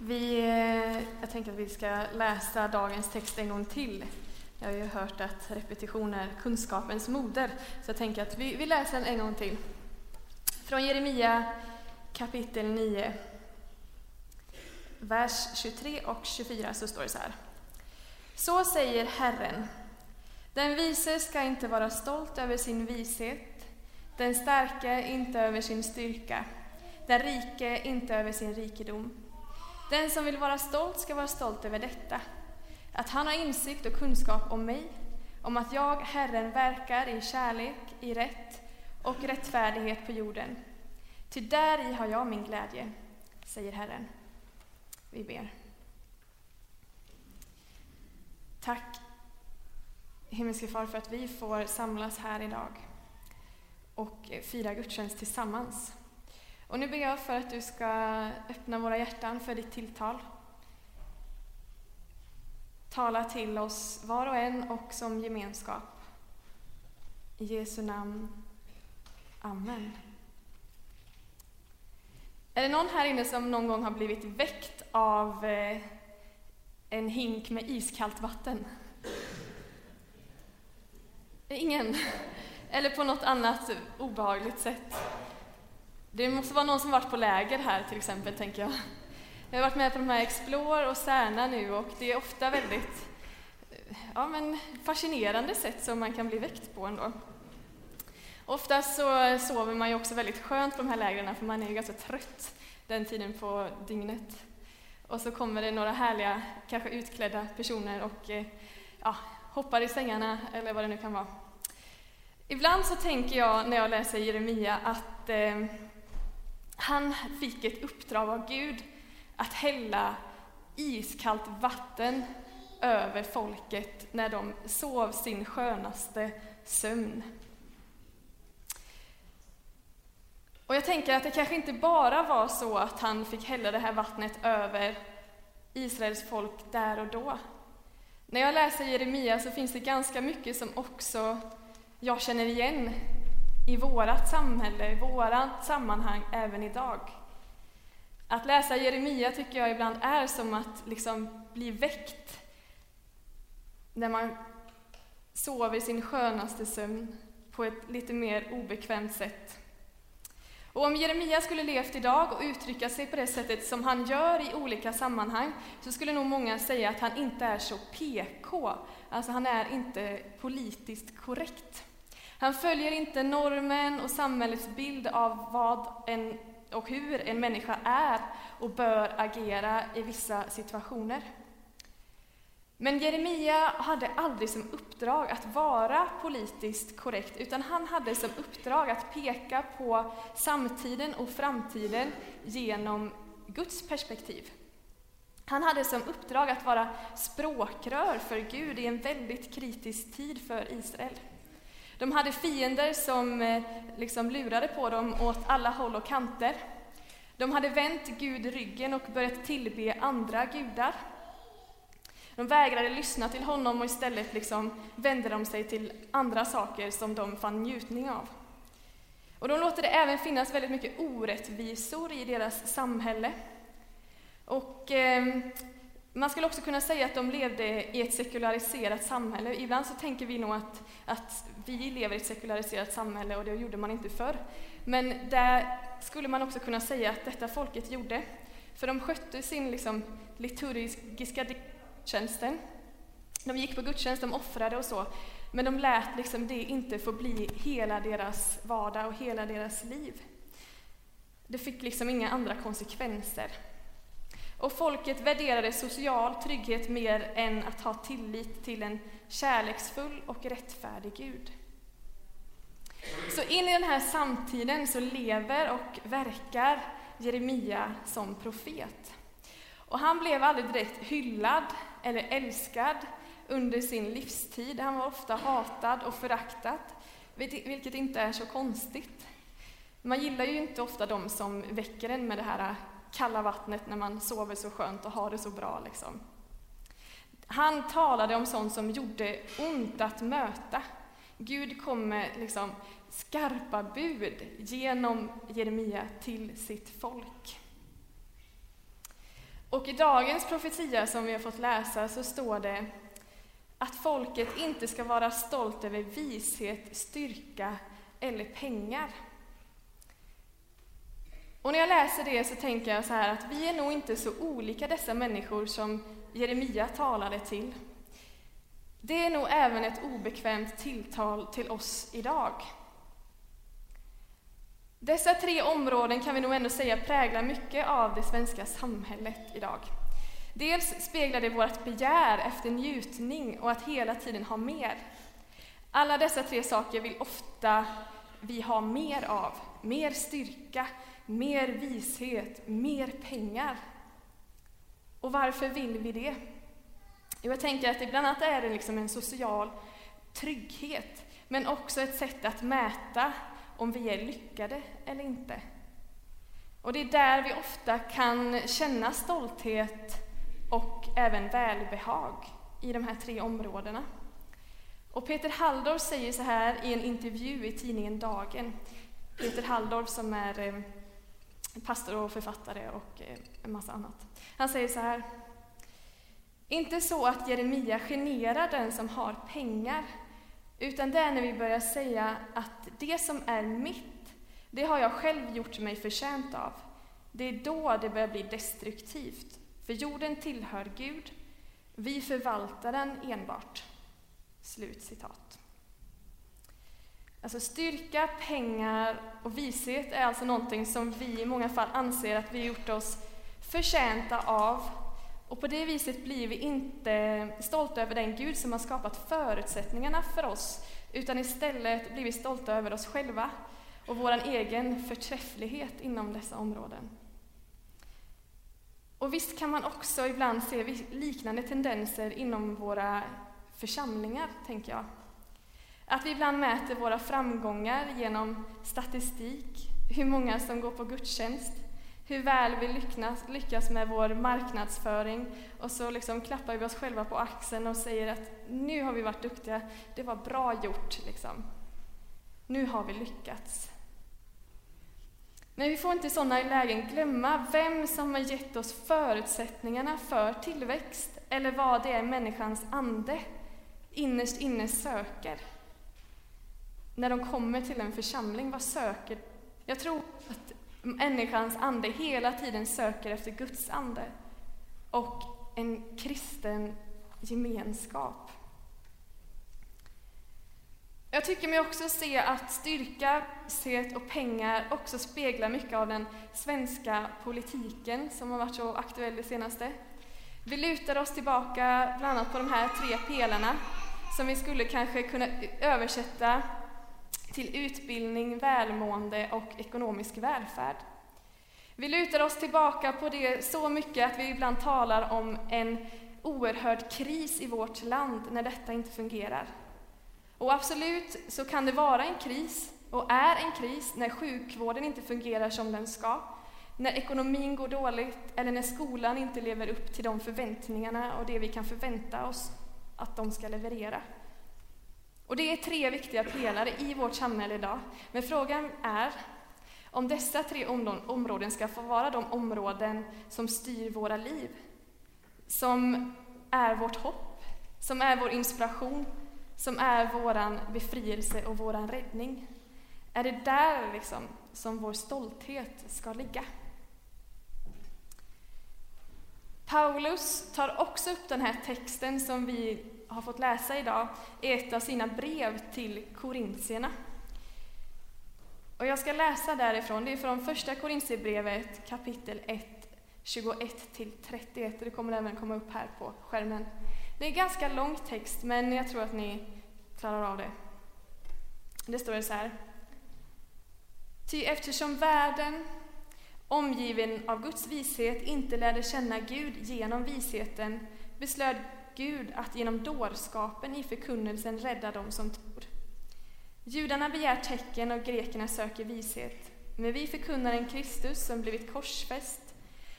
Vi, eh, jag tänker att vi ska läsa dagens text en gång till. Jag har ju hört att repetition är kunskapens moder, så jag tänker att vi, vi läser den en gång till. Från Jeremia kapitel 9, vers 23 och 24 så står det så här. Så säger Herren. Den vise ska inte vara stolt över sin vishet, den starke inte över sin styrka, den rike inte över sin rikedom. Den som vill vara stolt ska vara stolt över detta, att han har insikt och kunskap om mig, om att jag, Herren, verkar i kärlek, i rätt och rättfärdighet på jorden. Ty där i har jag min glädje, säger Herren. Vi ber. Tack, himmelske Far, för att vi får samlas här idag och fira gudstjänst tillsammans. Och nu ber jag för att du ska öppna våra hjärtan för ditt tilltal. Tala till oss var och en och som gemenskap. I Jesu namn. Amen. Är det någon här inne som någon gång har blivit väckt av eh, en hink med iskallt vatten? Ingen? Eller på något annat obehagligt sätt? Det måste vara någon som varit på läger här till exempel, tänker jag. Jag har varit med på de här Explore och Särna nu och det är ofta väldigt ja, men fascinerande sätt som man kan bli väckt på ändå. Oftast så sover man ju också väldigt skönt på de här lägren för man är ju ganska trött den tiden på dygnet. Och så kommer det några härliga, kanske utklädda personer och eh, ja, hoppar i sängarna eller vad det nu kan vara. Ibland så tänker jag när jag läser Jeremia att eh, han fick ett uppdrag av Gud att hälla iskallt vatten över folket när de sov sin skönaste sömn. Och jag tänker att det kanske inte bara var så att han fick hälla det här vattnet över Israels folk där och då. När jag läser Jeremia så finns det ganska mycket som också jag känner igen i vårat samhälle, i vårat sammanhang även idag. Att läsa Jeremia tycker jag ibland är som att liksom bli väckt när man sover sin skönaste sömn på ett lite mer obekvämt sätt. Och om Jeremia skulle levt idag och uttrycka sig på det sättet som han gör i olika sammanhang, så skulle nog många säga att han inte är så PK, alltså han är inte politiskt korrekt. Han följer inte normen och samhällets bild av vad en, och hur en människa är och bör agera i vissa situationer. Men Jeremia hade aldrig som uppdrag att vara politiskt korrekt, utan han hade som uppdrag att peka på samtiden och framtiden genom Guds perspektiv. Han hade som uppdrag att vara språkrör för Gud i en väldigt kritisk tid för Israel. De hade fiender som eh, liksom lurade på dem åt alla håll och kanter. De hade vänt Gud ryggen och börjat tillbe andra gudar. De vägrade lyssna till honom och istället liksom vände de sig till andra saker som de fann njutning av. Och de låter det även finnas väldigt mycket orättvisor i deras samhälle. Och eh, man skulle också kunna säga att de levde i ett sekulariserat samhälle. Ibland så tänker vi nog att, att vi lever i ett sekulariserat samhälle och det gjorde man inte förr. Men där skulle man också kunna säga att detta folket gjorde. För de skötte sin liksom, liturgiska tjänsten. De gick på gudstjänst, de offrade och så. Men de lät liksom det inte få bli hela deras vardag och hela deras liv. Det fick liksom inga andra konsekvenser. Och folket värderade social trygghet mer än att ha tillit till en kärleksfull och rättfärdig Gud. Så in i den här samtiden så lever och verkar Jeremia som profet. Och han blev aldrig direkt hyllad eller älskad under sin livstid. Han var ofta hatad och föraktad, vilket inte är så konstigt. Man gillar ju inte ofta de som väcker en med det här kalla vattnet när man sover så skönt och har det så bra. Liksom. Han talade om sånt som gjorde ont att möta. Gud kom med liksom skarpa bud genom Jeremia till sitt folk. Och i dagens profetia som vi har fått läsa så står det att folket inte ska vara stolt över vishet, styrka eller pengar. Och när jag läser det så tänker jag så här att vi är nog inte så olika dessa människor som Jeremia talade till. Det är nog även ett obekvämt tilltal till oss idag. Dessa tre områden kan vi nog ändå säga präglar mycket av det svenska samhället idag. Dels speglar det vårt begär efter njutning och att hela tiden ha mer. Alla dessa tre saker vill ofta vi ha mer av. Mer styrka, mer vishet, mer pengar. Och varför vill vi det? Jo, jag tänker att det bland annat är det liksom en social trygghet, men också ett sätt att mäta om vi är lyckade eller inte. Och det är där vi ofta kan känna stolthet och även välbehag i de här tre områdena. Och Peter Halldorf säger så här i en intervju i tidningen Dagen. Peter Halldorf som är eh, pastor och författare och eh, en massa annat. Han säger så här. Inte så att Jeremia generar den som har pengar, utan det är när vi börjar säga att det som är mitt, det har jag själv gjort mig förtjänt av. Det är då det börjar bli destruktivt, för jorden tillhör Gud, vi förvaltar den enbart. Slut citat. Alltså styrka, pengar och vishet är alltså någonting som vi i många fall anser att vi gjort oss förtjänta av. Och på det viset blir vi inte stolta över den Gud som har skapat förutsättningarna för oss, utan istället blir vi stolta över oss själva och vår egen förträfflighet inom dessa områden. Och visst kan man också ibland se liknande tendenser inom våra församlingar, tänker jag. Att vi ibland mäter våra framgångar genom statistik, hur många som går på gudstjänst, hur väl vi lyckas, lyckas med vår marknadsföring och så liksom klappar vi oss själva på axeln och säger att nu har vi varit duktiga, det var bra gjort. Liksom. Nu har vi lyckats. Men vi får inte i sådana lägen glömma vem som har gett oss förutsättningarna för tillväxt eller vad det är människans ande innerst inne söker. När de kommer till en församling, vad söker Jag tror att människans ande hela tiden söker efter Guds ande och en kristen gemenskap. Jag tycker mig också se att styrka, set och pengar också speglar mycket av den svenska politiken som har varit så aktuell det senaste. Vi lutar oss tillbaka bland annat på de här tre pelarna som vi skulle kanske kunna översätta till utbildning, välmående och ekonomisk välfärd. Vi lutar oss tillbaka på det så mycket att vi ibland talar om en oerhörd kris i vårt land när detta inte fungerar. Och absolut så kan det vara en kris, och är en kris, när sjukvården inte fungerar som den ska, när ekonomin går dåligt eller när skolan inte lever upp till de förväntningarna och det vi kan förvänta oss att de ska leverera. Och det är tre viktiga pelare i vårt samhälle idag. Men frågan är om dessa tre områden ska få vara de områden som styr våra liv, som är vårt hopp, som är vår inspiration, som är vår befrielse och vår räddning. Är det där liksom som vår stolthet ska ligga? Paulus tar också upp den här texten som vi har fått läsa idag i ett av sina brev till korintierna. Och jag ska läsa därifrån, det är från första Korintierbrevet kapitel 1, 21 till 31. Det kommer även komma upp här på skärmen. Det är en ganska lång text, men jag tror att ni klarar av det. Det står så här. Ty eftersom världen, omgiven av Guds vishet, inte lärde känna Gud genom visheten, beslöt Gud att genom dårskapen i förkunnelsen rädda dem som tror. Judarna begär tecken och grekerna söker vishet, men vi förkunnar en Kristus som blivit korsfäst,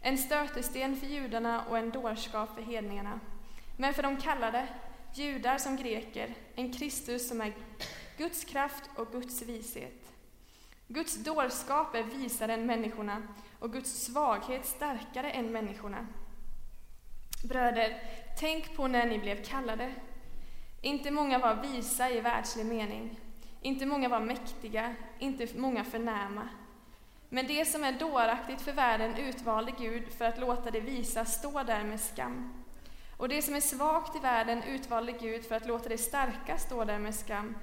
en stötesten för judarna och en dårskap för hedningarna. Men för de kallade, judar som greker, en Kristus som är Guds kraft och Guds vishet. Guds dårskap är visare än människorna och Guds svaghet starkare än människorna. Bröder, tänk på när ni blev kallade. Inte många var visa i världslig mening. Inte många var mäktiga, inte många förnäma. Men det som är dåraktigt för världen utvalde Gud för att låta det visa stå där med skam. Och det som är svagt i världen utvalde Gud för att låta det starka stå där med skam.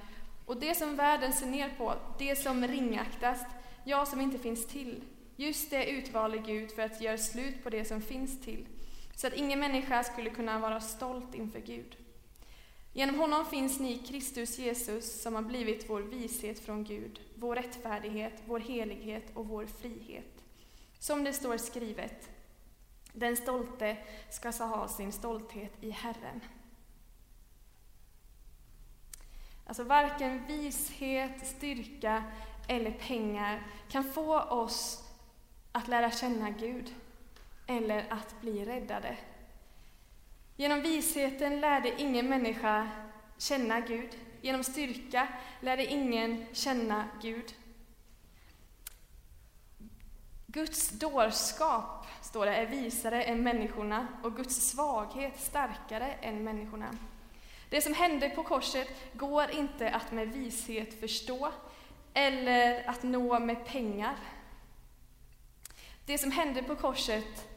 Och det som världen ser ner på, det som ringaktas, ja, som inte finns till, just det utvalde Gud för att göra slut på det som finns till, så att ingen människa skulle kunna vara stolt inför Gud. Genom honom finns ni Kristus Jesus som har blivit vår vishet från Gud, vår rättfärdighet, vår helighet och vår frihet. Som det står skrivet, den stolte ska ha sin stolthet i Herren. Alltså varken vishet, styrka eller pengar kan få oss att lära känna Gud eller att bli räddade. Genom visheten lärde ingen människa känna Gud. Genom styrka lärde ingen känna Gud. Guds dårskap, står det, är visare än människorna och Guds svaghet starkare än människorna. Det som hände på korset går inte att med vishet förstå eller att nå med pengar. Det som hände på korset,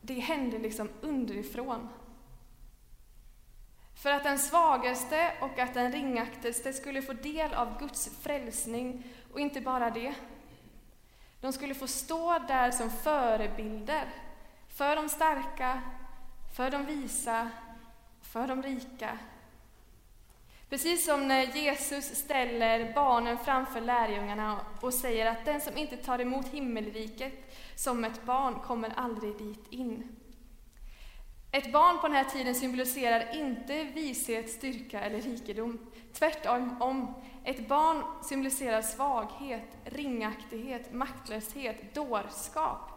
det hände liksom underifrån. För att den svagaste och att den ringakteste skulle få del av Guds frälsning, och inte bara det. De skulle få stå där som förebilder för de starka, för de visa, för de rika. Precis som när Jesus ställer barnen framför lärjungarna och säger att den som inte tar emot himmelriket som ett barn kommer aldrig dit in. Ett barn på den här tiden symboliserar inte vishet, styrka eller rikedom. Tvärtom, ett barn symboliserar svaghet, ringaktighet, maktlöshet, dårskap.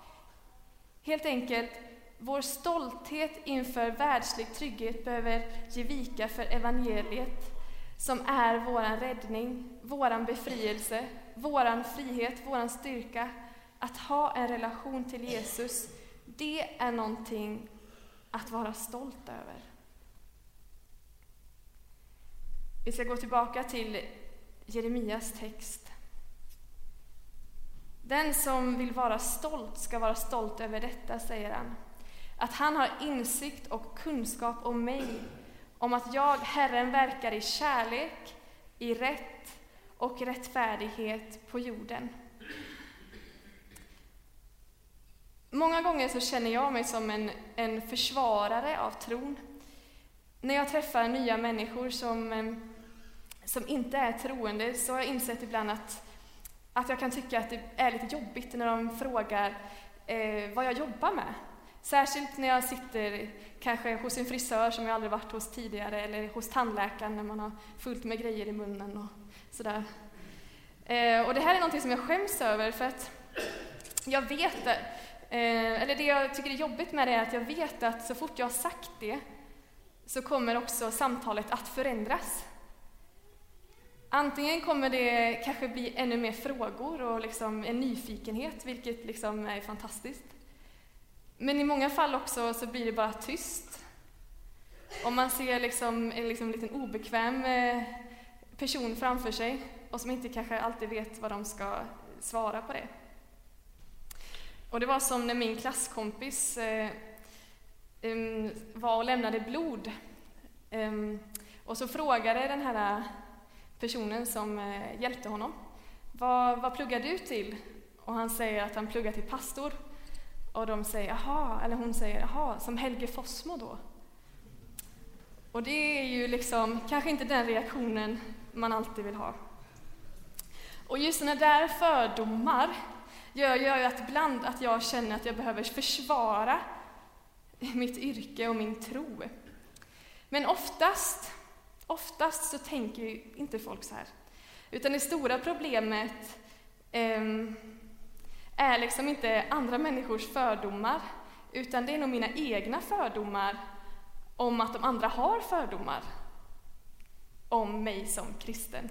Helt enkelt, vår stolthet inför världslig trygghet behöver ge vika för evangeliet som är vår räddning, vår befrielse, vår frihet, vår styrka. Att ha en relation till Jesus, det är någonting att vara stolt över. Vi ska gå tillbaka till Jeremias text. Den som vill vara stolt ska vara stolt över detta, säger han. Att han har insikt och kunskap om mig, om att jag, Herren, verkar i kärlek, i rätt och rättfärdighet på jorden. Många gånger så känner jag mig som en, en försvarare av tron. När jag träffar nya människor som, eh, som inte är troende så har jag insett ibland att, att jag kan tycka att det är lite jobbigt när de frågar eh, vad jag jobbar med. Särskilt när jag sitter kanske hos en frisör som jag aldrig varit hos tidigare eller hos tandläkaren när man har fullt med grejer i munnen och sådär. Eh, och det här är någonting som jag skäms över för att jag vet det. Eh, eller det jag tycker är jobbigt med det är att jag vet att så fort jag har sagt det så kommer också samtalet att förändras. Antingen kommer det kanske bli ännu mer frågor och liksom en nyfikenhet, vilket liksom är fantastiskt. Men i många fall också så blir det bara tyst. Om man ser liksom en liksom liten obekväm eh, person framför sig och som inte kanske alltid vet vad de ska svara på det. Och det var som när min klasskompis eh, um, var och lämnade blod. Um, och så frågade den här personen som eh, hjälpte honom, vad, vad pluggar du till? Och han säger att han pluggar till pastor. Och de säger, jaha, eller hon säger, aha, som Helge Fossmo då? Och det är ju liksom kanske inte den reaktionen man alltid vill ha. Och just sådana där fördomar gör, gör ju att ibland att jag känner att jag behöver försvara mitt yrke och min tro. Men oftast, oftast så tänker ju inte folk så här. Utan det stora problemet eh, är liksom inte andra människors fördomar, utan det är nog mina egna fördomar om att de andra har fördomar om mig som kristen.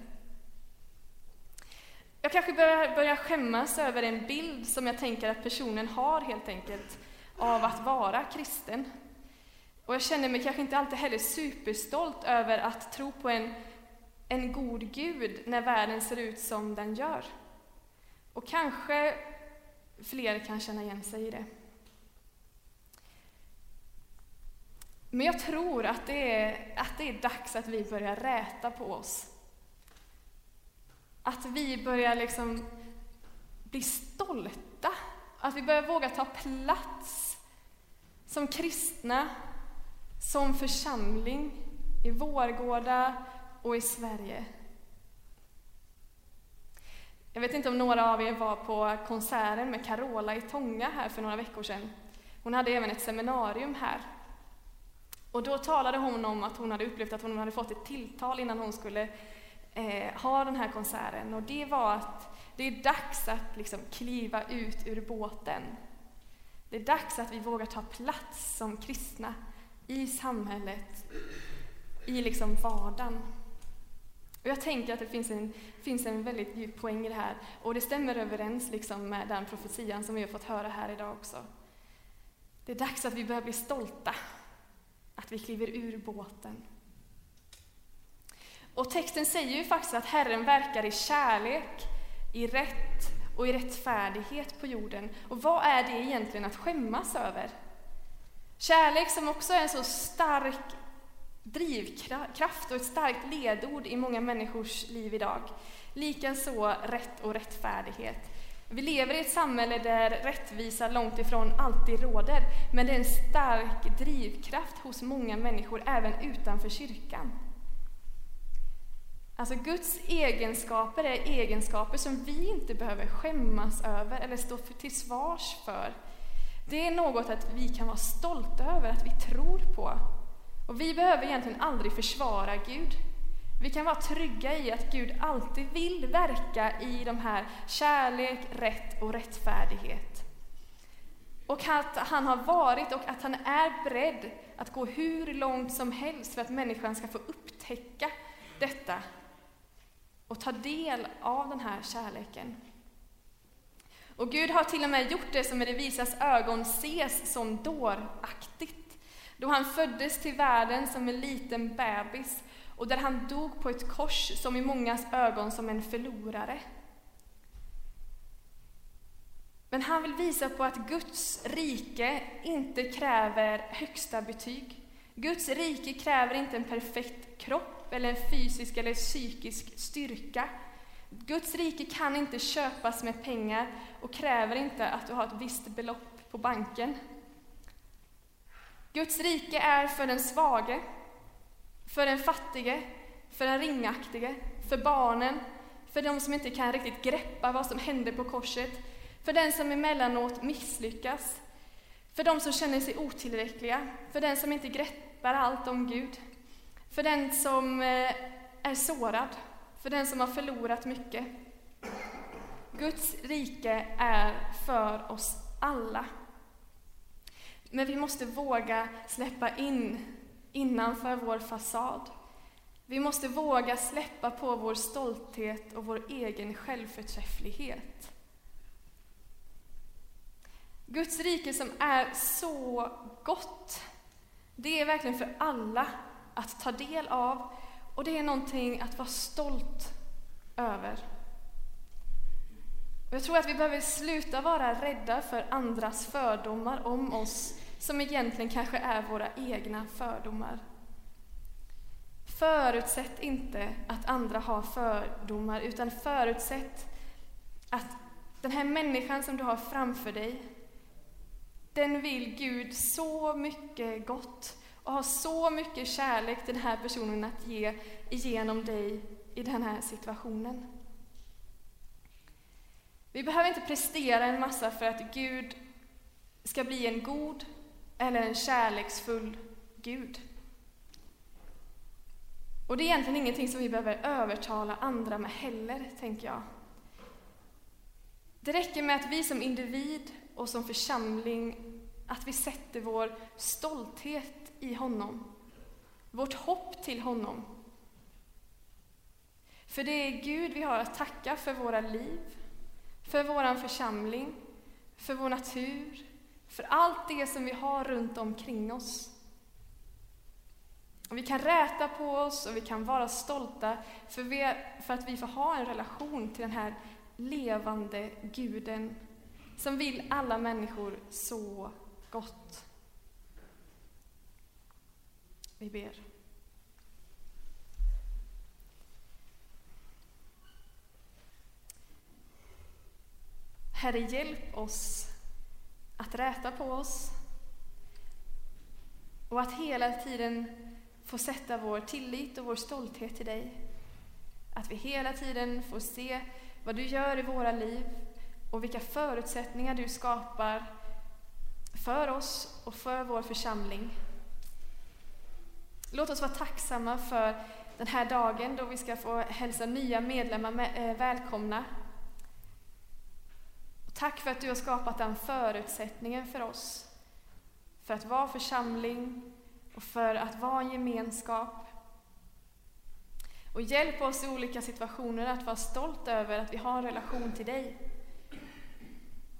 Jag kanske börjar, börjar skämmas över en bild som jag tänker att personen har helt enkelt av att vara kristen. Och jag känner mig kanske inte alltid heller superstolt över att tro på en, en god Gud när världen ser ut som den gör. Och kanske fler kan känna igen sig i det. Men jag tror att det, är, att det är dags att vi börjar räta på oss. Att vi börjar liksom bli stolta. Att vi börjar våga ta plats som kristna, som församling, i Vårgårda och i Sverige. Jag vet inte om några av er var på konserten med Carola i Tånga här för några veckor sedan. Hon hade även ett seminarium här. Och då talade hon om att hon hade upplevt att hon hade fått ett tilltal innan hon skulle eh, ha den här konserten. Och det var att det är dags att liksom kliva ut ur båten. Det är dags att vi vågar ta plats som kristna i samhället, i liksom vardagen. Och jag tänker att det finns en, finns en väldigt djup poäng i det här, och det stämmer överens liksom med den profetian som vi har fått höra här idag också. Det är dags att vi börjar bli stolta, att vi kliver ur båten. Och texten säger ju faktiskt att Herren verkar i kärlek, i rätt och i rättfärdighet på jorden. Och vad är det egentligen att skämmas över? Kärlek som också är en så stark drivkraft och ett starkt ledord i många människors liv idag. Likaså rätt och rättfärdighet. Vi lever i ett samhälle där rättvisa långt ifrån alltid råder, men det är en stark drivkraft hos många människor, även utanför kyrkan. Alltså Guds egenskaper är egenskaper som vi inte behöver skämmas över eller stå till svars för. Det är något att vi kan vara stolta över, att vi tror på. Och vi behöver egentligen aldrig försvara Gud. Vi kan vara trygga i att Gud alltid vill verka i de här kärlek, rätt och rättfärdighet. Och att han har varit och att han är beredd att gå hur långt som helst för att människan ska få upptäcka detta och ta del av den här kärleken. Och Gud har till och med gjort det som i det visas ögon ses som dåraktigt, då han föddes till världen som en liten bebis och där han dog på ett kors som i mångas ögon som en förlorare. Men han vill visa på att Guds rike inte kräver högsta betyg. Guds rike kräver inte en perfekt kropp eller en fysisk eller psykisk styrka. Guds rike kan inte köpas med pengar och kräver inte att du har ett visst belopp på banken. Guds rike är för den svage, för den fattige, för den ringaktige, för barnen, för de som inte kan riktigt greppa vad som hände på korset, för den som emellanåt misslyckas, för de som känner sig otillräckliga, för den som inte greppar allt om Gud, för den som eh, är sårad, för den som har förlorat mycket. Guds rike är för oss alla. Men vi måste våga släppa in innanför vår fasad. Vi måste våga släppa på vår stolthet och vår egen självförträfflighet. Guds rike som är så gott, det är verkligen för alla att ta del av och det är någonting att vara stolt över. Jag tror att vi behöver sluta vara rädda för andras fördomar om oss, som egentligen kanske är våra egna fördomar. Förutsätt inte att andra har fördomar, utan förutsätt att den här människan som du har framför dig, den vill Gud så mycket gott och har så mycket kärlek till den här personen att ge igenom dig i den här situationen. Vi behöver inte prestera en massa för att Gud ska bli en god eller en kärleksfull Gud. Och det är egentligen ingenting som vi behöver övertala andra med heller, tänker jag. Det räcker med att vi som individ och som församling, att vi sätter vår stolthet i honom. Vårt hopp till honom. För det är Gud vi har att tacka för våra liv, för vår församling, för vår natur, för allt det som vi har runt omkring oss. Och vi kan räta på oss och vi kan vara stolta för, vi, för att vi får ha en relation till den här levande guden som vill alla människor så gott. Vi ber. Herre, hjälp oss att räta på oss och att hela tiden få sätta vår tillit och vår stolthet till dig. Att vi hela tiden får se vad du gör i våra liv och vilka förutsättningar du skapar för oss och för vår församling. Låt oss vara tacksamma för den här dagen då vi ska få hälsa nya medlemmar eh, välkomna. Tack för att du har skapat den förutsättningen för oss, för att vara församling och för att vara en gemenskap. Och hjälp oss i olika situationer att vara stolt över att vi har en relation till dig.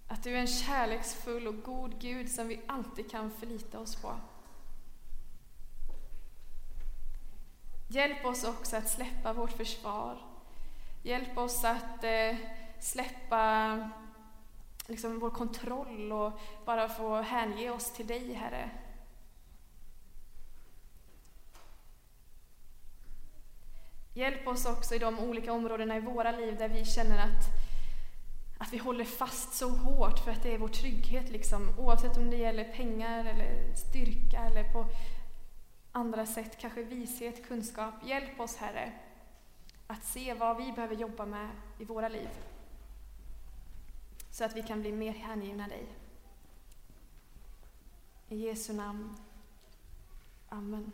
Att du är en kärleksfull och god Gud som vi alltid kan förlita oss på. Hjälp oss också att släppa vårt försvar. Hjälp oss att eh, släppa liksom, vår kontroll och bara få hänge oss till dig, Herre. Hjälp oss också i de olika områdena i våra liv där vi känner att, att vi håller fast så hårt för att det är vår trygghet, liksom, oavsett om det gäller pengar eller styrka eller på andra sätt, kanske vishet, kunskap. Hjälp oss, Herre, att se vad vi behöver jobba med i våra liv så att vi kan bli mer hängivna dig. I Jesu namn. Amen.